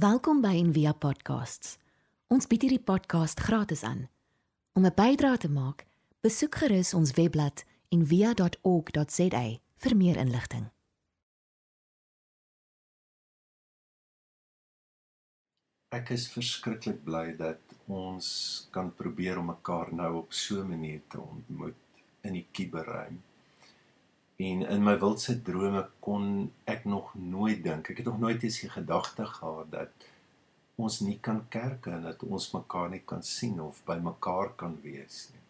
Welkom by Envia Podcasts. Ons bied hierdie podcast gratis aan. Om 'n bydrae te maak, besoek gerus ons webblad en via.org.za vir meer inligting. Ek is verskriklik bly dat ons kan probeer om mekaar nou op so 'n manier te ontmoet in die kuberruim. En in my wildse drome kon ek nog nooit dink, ek het nog nooit eens die gedagte gehad dat ons nie kan kerke en dat ons mekaar nie kan sien of by mekaar kan wees nie.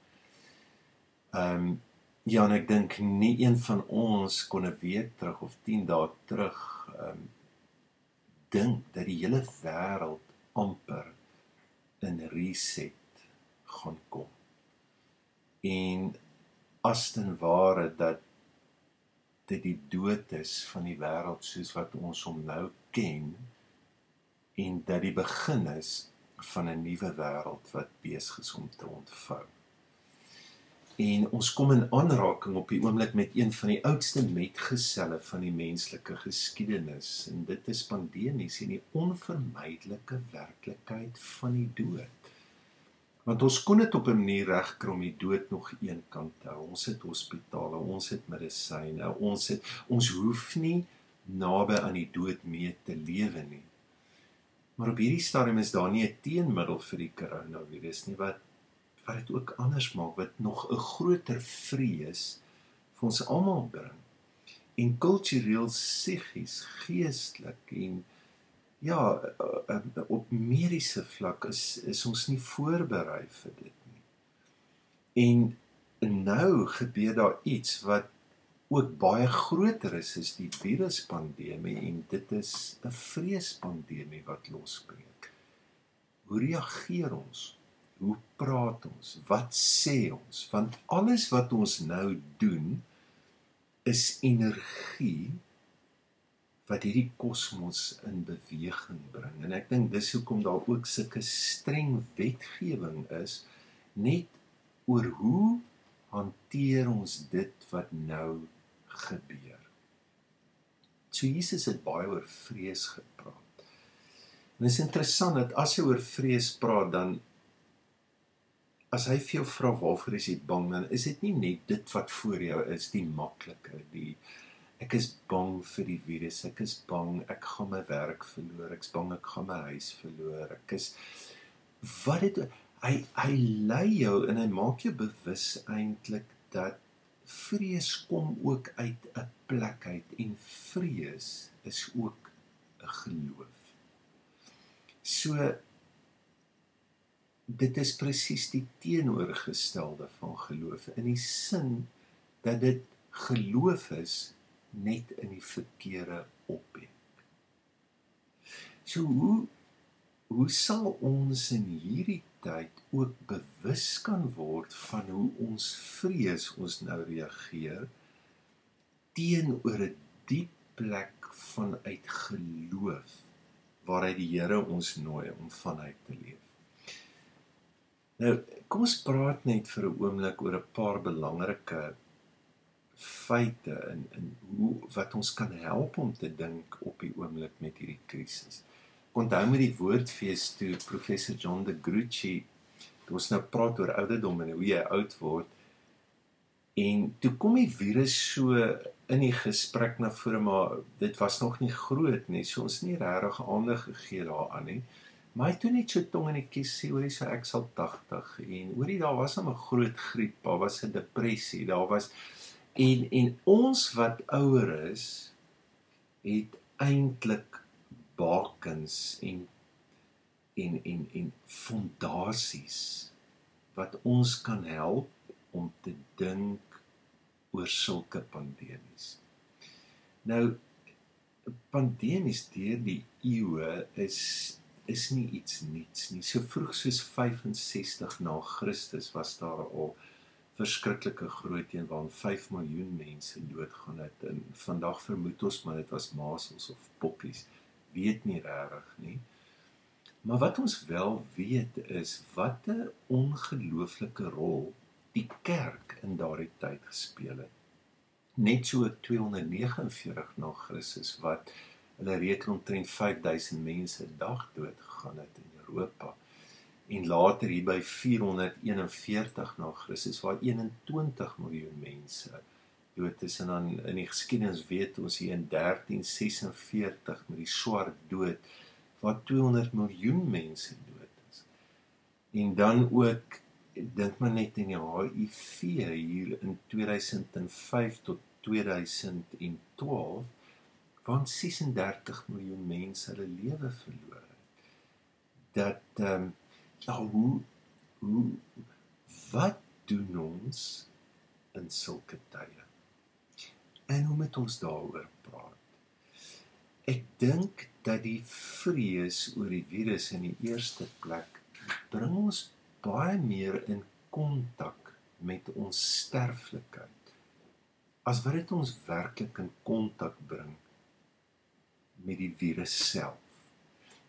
Ehm um, ja, en ek dink nie een van ons kon 'n week terug of 10 dae terug ehm um, dink dat die hele wêreld amper in reset gaan kom. En as ten ware dat dit die dood is van die wêreld soos wat ons hom nou ken en dat die begin is van 'n nuwe wêreld wat besig is om te ontvou en ons kom in aanraking op die oomblik met een van die oudste metgeselle van die menslike geskiedenis en dit is pandemies en die onvermydelike werklikheid van die dood. Want ons kon dit op 'n manier regkry om die dood nog een kant te hou. Ons het hospitale, ons het medisyne, ons het ons hoef nie naby aan die dood mee te lewe nie. Maar op hierdie stadium is daar nie 'n teenmiddel vir die koronavirus nie wat wat dit ook anders maak wat nog 'n groter vrees vir ons almal bring. En kultureel, psigies, geestelik en ja, eh, eh, op mediese vlak is is ons nie voorberei vir dit nie. En nou gebeur daar iets wat ook baie groter is as die viruspandemie en dit is 'n vreespandemie wat losbreek. Hoe reageer ons? Hoe praat ons? Wat sê ons? Want alles wat ons nou doen is energie wat hierdie kosmos in beweging bring. En ek dink dis hoekom daar ook sulke streng wetgewing is net oor hoe hanteer ons dit wat nou gebeur. So Jesus het baie oor vrees gepraat. En dit is interessant dat as hy oor vrees praat dan as hy vir jou vra waarvoor is jy bang dan is dit nie net dit wat voor jou is die maklike die ek is bang vir die virus ek is bang ek gaan my werk verloor ek's bang ek gaan my huis verloor ek is wat dit hy hy lei jou en hy maak jou bewus eintlik dat vrees kom ook uit 'n plek uit en vrees is ook 'n geloof. So dit is presies die teenoorgestelde van geloof in die sin dat dit geloof is net in die verkeerde opbek. So hoe hoe sal ons in hierdie tyd ook bewus kan word van hoe ons vrees ons nou reageer teenoor 'n diep plek vanuit geloof waaruit die Here ons nooi om vanuit te leef. Nou, kom ons praat net vir 'n oomblik oor 'n paar belangrike feite in in hoe wat ons kan help om te dink op die oomblik met hierdie krisis. Onthou met die woordfees toe professor John de Gruchy toe ons nou praat oor ouderdom en hoe jy oud word en toe kom die virus so in die gesprek na vore maar dit was nog nie groot nie so ons nie regtig aandag gegee daaraan nie. Maar hy toe net so tong in die kies sê hoor hy sê ek sal 80 en hoorie daar was 'n groot griep, daar was 'n depressie, daar was en en ons wat ouer is het eintlik bakens en en en en fondasies wat ons kan help om te dink oor sulke pandemies. Nou pandemies deur die eeue is is nie iets niets nie. So vroeg soos 65 na Christus was daar al verskriklike groot een waarin 5 miljoen mense doodgaan het. En vandag vermoed ons maar dit was masels of poppies. Weet nie regtig nie. Maar wat ons wel weet is wat 'n ongelooflike rol die kerk in daardie tyd gespeel het. Net so 249 na Christus wat Hulle reken omtrent 5000 mense 'n dag dood gegaan het in Europa. En later hier by 441 na Christus waar 21 miljoen mense dood is en dan in die geskiedenis weet ons hier in 1346 met die swart dood waar 200 miljoen mense dood is. En dan ook dink maar net in die HIV hier in 2005 tot 2012 waar 36 miljoen mense hulle lewe verloor het. Dat ehm um, ja hoe hoe wat doen ons in sulke tye? En hoe moet ons daaroor praat? Ek dink dat die vrees oor die virus in die eerste plek bring ons baie meer in kontak met ons sterflikheid as wat dit ons werklik in kontak bring met die virus self.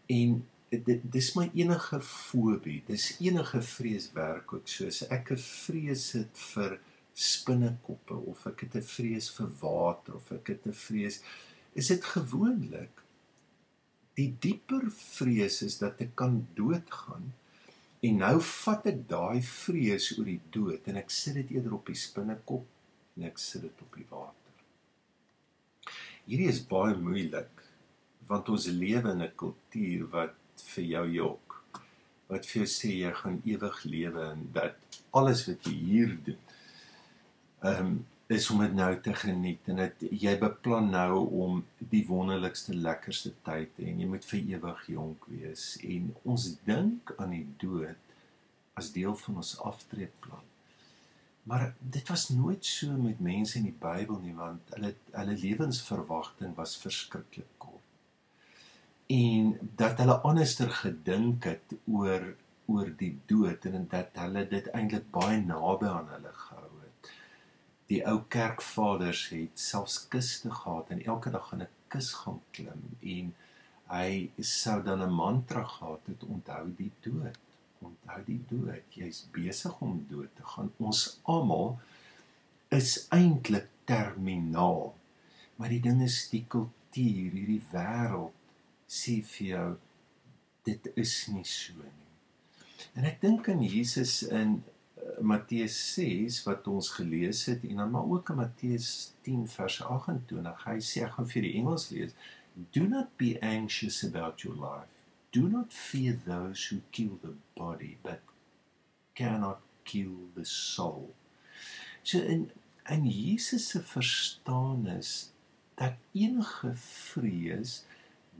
En dit dis my enige fobie, dis enige vreeswerk ook soos ek 'n vrees het vir spinnekoppe of ek het 'n vrees vir water of ek het 'n vrees is dit gewoonlik die dieper vrees is dat ek kan doodgaan en nou vat ek daai vrees oor die dood en ek sit dit eerder op die spinnekop en ek sit dit op die water. Hierdie is baie moeilik want ons lewe in 'n kultuur wat vir jou jok wat vir jou sê jy gaan ewig lewe en dat alles wat jy hier doen ehm um, is om dit nou te geniet en dit jy beplan nou om die wonderlikste lekkerste tyd te hê en jy moet vir ewig jonk wees. En ons dink aan die dood as deel van ons aftreeplan maar dit was nooit so met mense in die Bybel nie want hulle hulle lewensverwagting was verskriklik en dat hulle anderster gedink het oor oor die dood en dat hulle dit eintlik baie naby aan hulle gehou het. Die ou kerkvaders het selfs kuste gehad en elke dag aan 'n kus gaan klim en hy sou dan 'n mantra gehad het onthou die dood. Onthou die dood. Jy's besig om dood te gaan. Ons almal is eintlik terminaal. Maar die ding is die kultuur, hierdie wêreld sê vir jou dit is nie so nie. En ek dink aan Jesus in uh, Matteus 6 wat ons gelees het en dan maar ook in Matteus 10 vers 28. Hy sê ek gaan vir die Engels lees. Do not be anxious about your life. Do not fear those who kill the body but cannot kill the soul. So in en Jesus se verstaan is dat enige vrees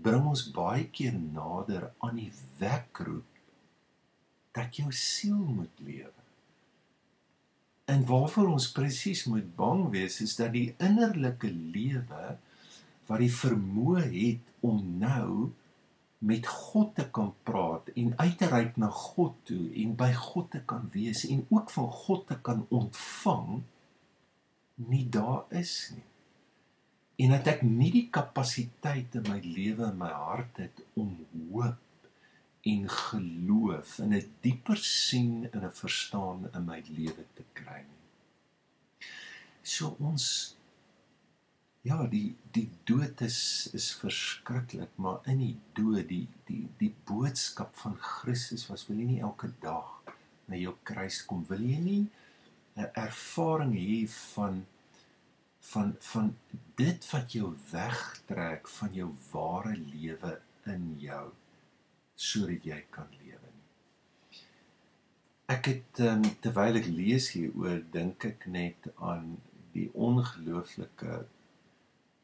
bring ons baie keer nader aan die wekroep dat jou siel moet lewe. En waarvoor ons presies moet bang wees is dat die innerlike lewe wat die vermoë het om nou met God te kan praat en uit te reik na God toe en by God te kan wees en ook van God te kan ontvang nie daar is nie en dat ek nie die kapasiteit in my lewe en my hart het om hoop en geloof en 'n dieper sien en 'n verstaan in my lewe te kry nie. So ons ja, die die dood is is verskriklik, maar in die dood die die die boodskap van Christus was wil jy nie elke dag na jou kruis kom wil jy nie 'n ervaring hê van van van dit wat jou wegtrek van jou ware lewe in jou sodat jy kan lewe nie. Ek het um, terwyl ek lees hieroor dink ek net aan die ongelooflike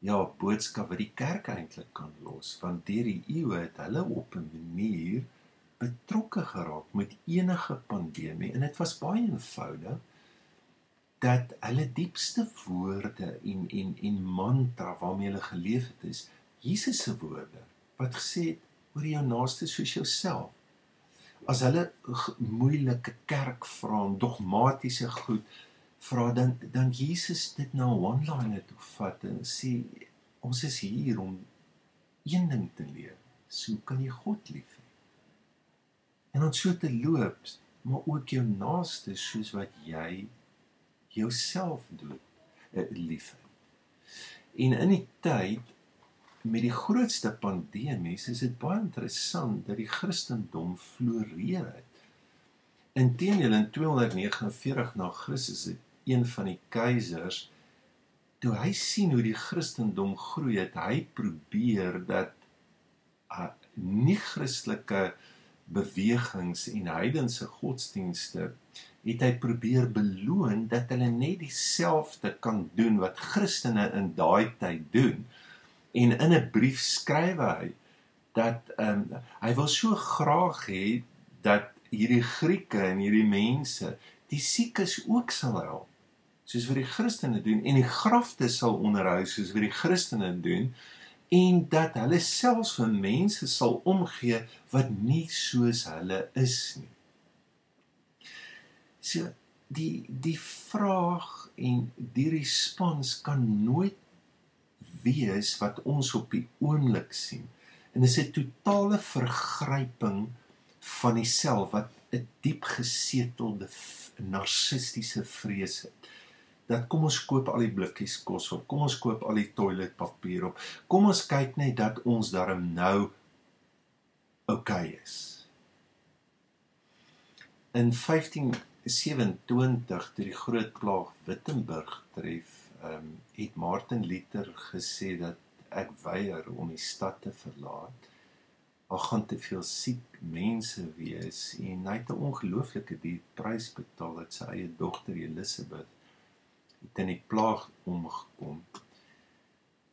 ja boodskap wat die kerk eintlik kan los want deur die eeue het hulle op 'n manier betrokke geraak met enige pandemie en dit was baie eenvoudig dat hulle diepste woorde en en en mantra waarmee hulle geleef het is Jesus se woorde wat gesê het oor jou naaste soos jouself. As hulle moeilike kerk vra, dogmatiese goed vra dan dan Jesus dit nou online toe vat en sê ons is hier om een ding te leer. So kan jy God lief hê. En ons so te loop, maar ook jou naaste soos wat jy jouself dood uh, lief. En in die tyd met die grootste pandemies is dit baie interessant dat die Christendom floreer het. Inteendeel in 249 na Christus het een van die keisers toe hy sien hoe die Christendom groei het, hy probeer dat uh, nie Christelike bewegings en heidense godsdienste het hy probeer beloon dat hulle net dieselfde kan doen wat Christene in daai tyd doen. En in 'n brief skryf hy dat ehm um, hy wil so graag hê dat hierdie Grieke en hierdie mense die siekes ook sal help soos wat die Christene doen en die grafte sal onderhou soos wat die Christene doen en dat hulle selfs vir mense sal omgee wat nie soos hulle is nie. So die die vraag en die respons kan nooit wees wat ons op die oomblik sien. En dit is 'n totale vergryping van die self wat 'n diep gesetelde narcistiese vrees het. Dat kom ons koop al die blikkies kos op. Kom ons koop al die toiletpapier op. Kom ons kyk net dat ons darm nou oukei okay is. In 27 toe die groot plaag Wittenberg tref, ehm um, het Martin Luther gesê dat ek weier om die stad te verlaat. Al gaan te veel siek mense wees en hy het 'n ongelooflike duur prys betaal dat sy eie dogter Elisabeth het in die plaag omgekom.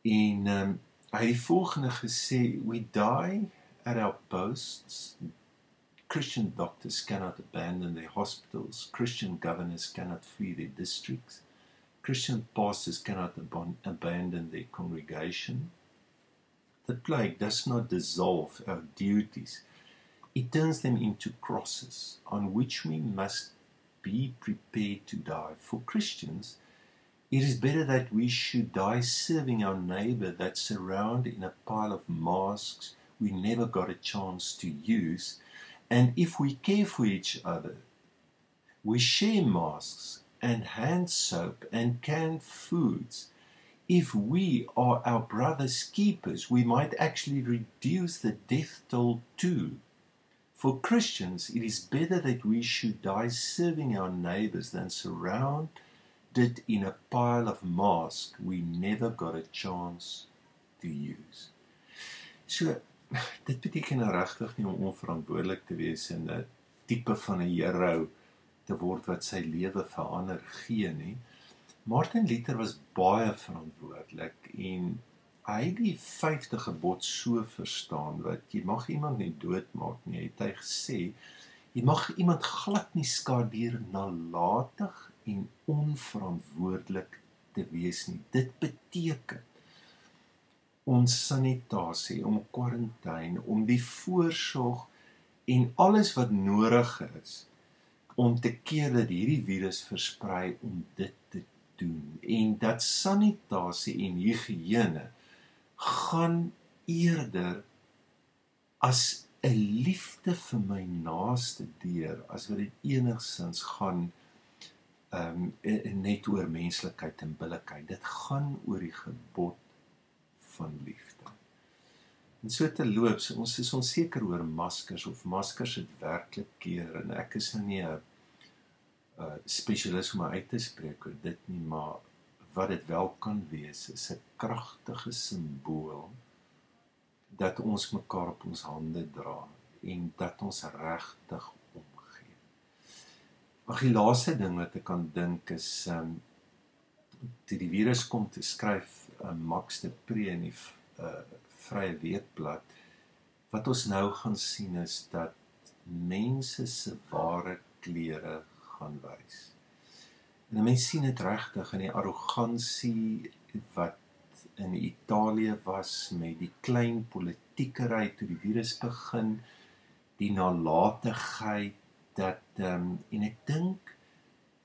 En ehm um, hy het die volgende gesê, "We die at our posts." Christian doctors cannot abandon their hospitals. Christian governors cannot flee their districts. Christian pastors cannot ab- abandon their congregation. The plague does not dissolve our duties, it turns them into crosses on which we must be prepared to die. For Christians, it is better that we should die serving our neighbor that's surrounded in a pile of masks we never got a chance to use and if we care for each other, we share masks and hand soap and canned foods. If we are our brother's keepers, we might actually reduce the death toll too. For Christians, it is better that we should die serving our neighbors than surrounded in a pile of masks we never got a chance to use. So, dit beteken nou regtig nie om onverantwoordelik te wees en 'n tipe van 'n hero te word wat sy lewe vir ander gee nie. Martin Luther was baie verantwoordelik en hy het die 50 gebod so verstaan wat jy mag iemand nie doodmaak nie. Het hy gesê jy mag iemand glad nie skadeer nalatig en onverantwoordelik te wees nie. Dit beteken ons sanitasie, om kwarantyne, om die voorsorg en alles wat nodig is om te keer dat hierdie virus versprei om dit te doen en dat sanitasie en higiëne gaan eerder as 'n liefde vir my naaste deur as wat dit enigsins gaan ehm um, net oor menslikheid en billikheid dit gaan oor die gebod van liefde. En so te loop, so ons is onseker oor maskers of maskers het werklik keer en ek is nou nie 'n uh spesialis om uit te spreek oor dit nie, maar wat dit wel kan wees is 'n kragtige simbool dat ons mekaar op ons hande dra en dat ons regtig. Ag die laaste ding wat ek kan dink is um toe die virus kom te skryf uh, Max de Pre in die uh, Vrye Weekblad wat ons nou gaan sien is dat mense se ware klere gaan wys. En mense sien dit regtig in die arrogansie wat in Italië was met die klein politiekery toe die virus begin, die nalatigheid dat ehm um, en ek dink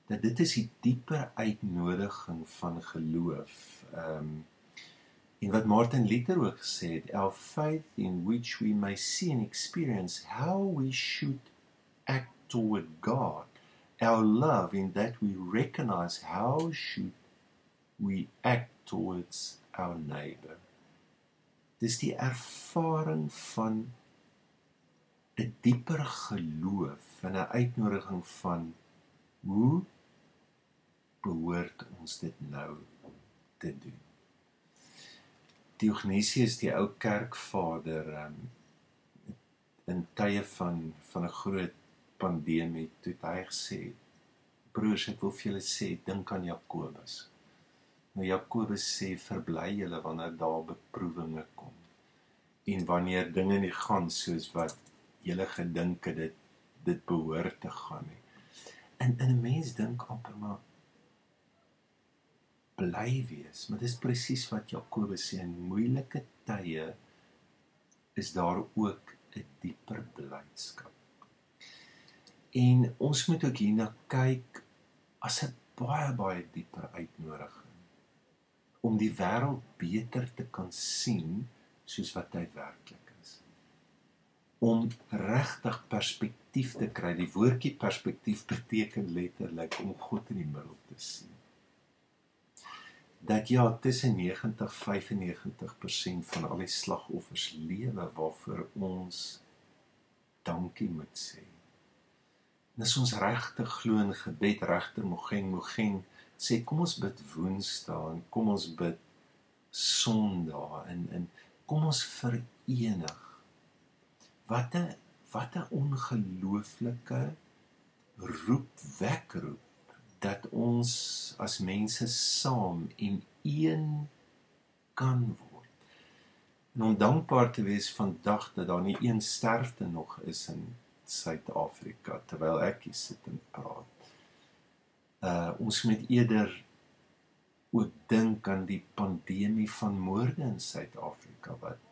dat dit is die dieper uitnodiging van geloof. Ehm um, en wat Martin Luther ook gesê het, our faith in which we may see and experience how we should act toward God. Our love in that we recognize how should we act towards our neighbor. Dis die ervaring van 'n dieper geloof en 'n uitnodiging van hoe behoort ons dit nou te doen. Dionysius die ou kerkvader um, in tye van van 'n groot pandemie toe hy gesê broers ek wil vir julle sê dink aan Jakobus. Nou Jakobus sê verbly julle wanneer daar beproewinge kom. En wanneer dinge nie gaan soos wat julle gedink het dit dit behoort te gaan nie. En in 'n mens dink amper maar bly wees, maar dis presies wat Jakobus sê in moeilike tye is daar ook 'n dieper blydskap. En ons moet ook hierna kyk as 'n baie baie dieper uitnodiging om die wêreld beter te kan sien soos wat hy werklik. Om regtig perspektief te kry. Die woordjie perspektief beteken letterlik om God in die middel te sien dat ja tussen 90 95% van al die slagoffers lewe waarvoor ons dankie moet sê. Dis ons regte glo in gebed regte mogen mogen sê kom ons bid woensdae en kom ons bid sondae en en kom ons verenig. Wat 'n wat 'n ongelooflike roep wekroep dat ons as mense saam en een kan word. En om dankbaar te wees vandag dat daar nie een sterfte nog is in Suid-Afrika terwyl ek hier sit en praat. Uh ons moet eerder ook dink aan die pandemie van moorde in Suid-Afrika wat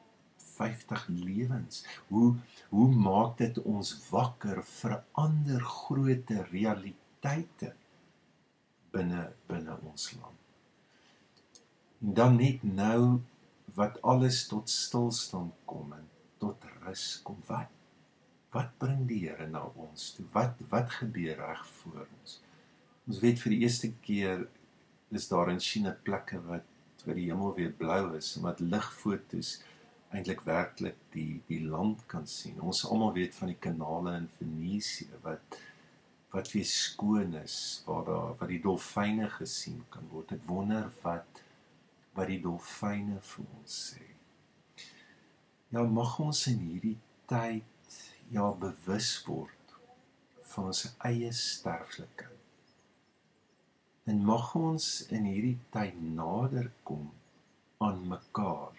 50 lewens. Hoe hoe maak dit ons wakker vir ander groot realiteite? binne binne ons land. En dan net nou wat alles tot stilstand kom en tot rus kom wat wat bring die Here na ons toe? Wat wat gebeur reg voor ons? Ons weet vir die eerste keer is daar in China plekke wat waar die hemel weer blou is en wat ligfoto's eintlik werklik die die land kan sien. Ons almal weet van die kanale in Venesië wat wat weer skoon is waar daar wat die dolfyne gesien kan word. Ek wonder wat wat die dolfyne vir ons sê. Ja, mag ons in hierdie tyd ja bewus word van ons eie sterflikheid. En mag ons in hierdie tyd nader kom aan mekaar.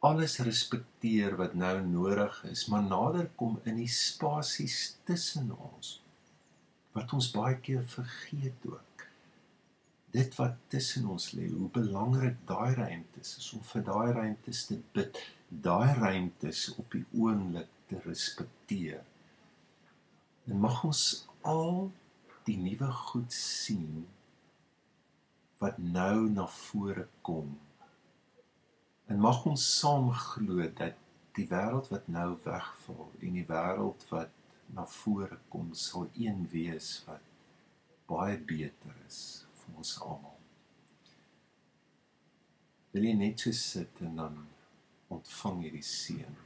Alles respekteer wat nou nodig is, maar nader kom in die spasies tussen ons wat ons baie keer vergeet ook. Dit wat tussen ons lê, hoe belangrik daai ruimtes is om vir daai ruimtes te bid, daai ruimtes op die oomblik te respekteer. En mag ons al die nuwe goed sien wat nou na vore kom. En mag ons saam glo dat die wêreld wat nou wegval en die wêreld wat na vore kom sal een wees wat baie beter is vir ons almal. Wil jy net so sit en dan ontvang hierdie seën.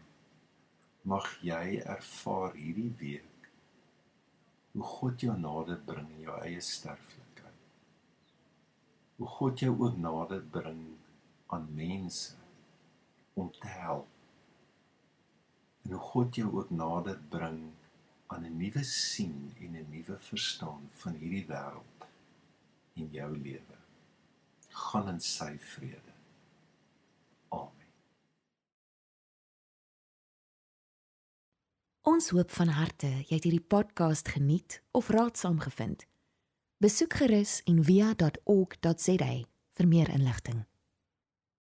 Mag jy ervaar hierdie week hoe God jou nader bring in jou eie sterflikheid. Hoe God jou ook nader bring aan mense om te help. En hoe God jou ook nader bring aan 'n nuwe sien en 'n nuwe verstaan van hierdie wêreld in jou lewe. Gaan in sy vrede. Amen. Ons hoop van harte jy het hierdie podcast geniet of raadsaam gevind. Besoek gerus en via.ok.za vir meer inligting.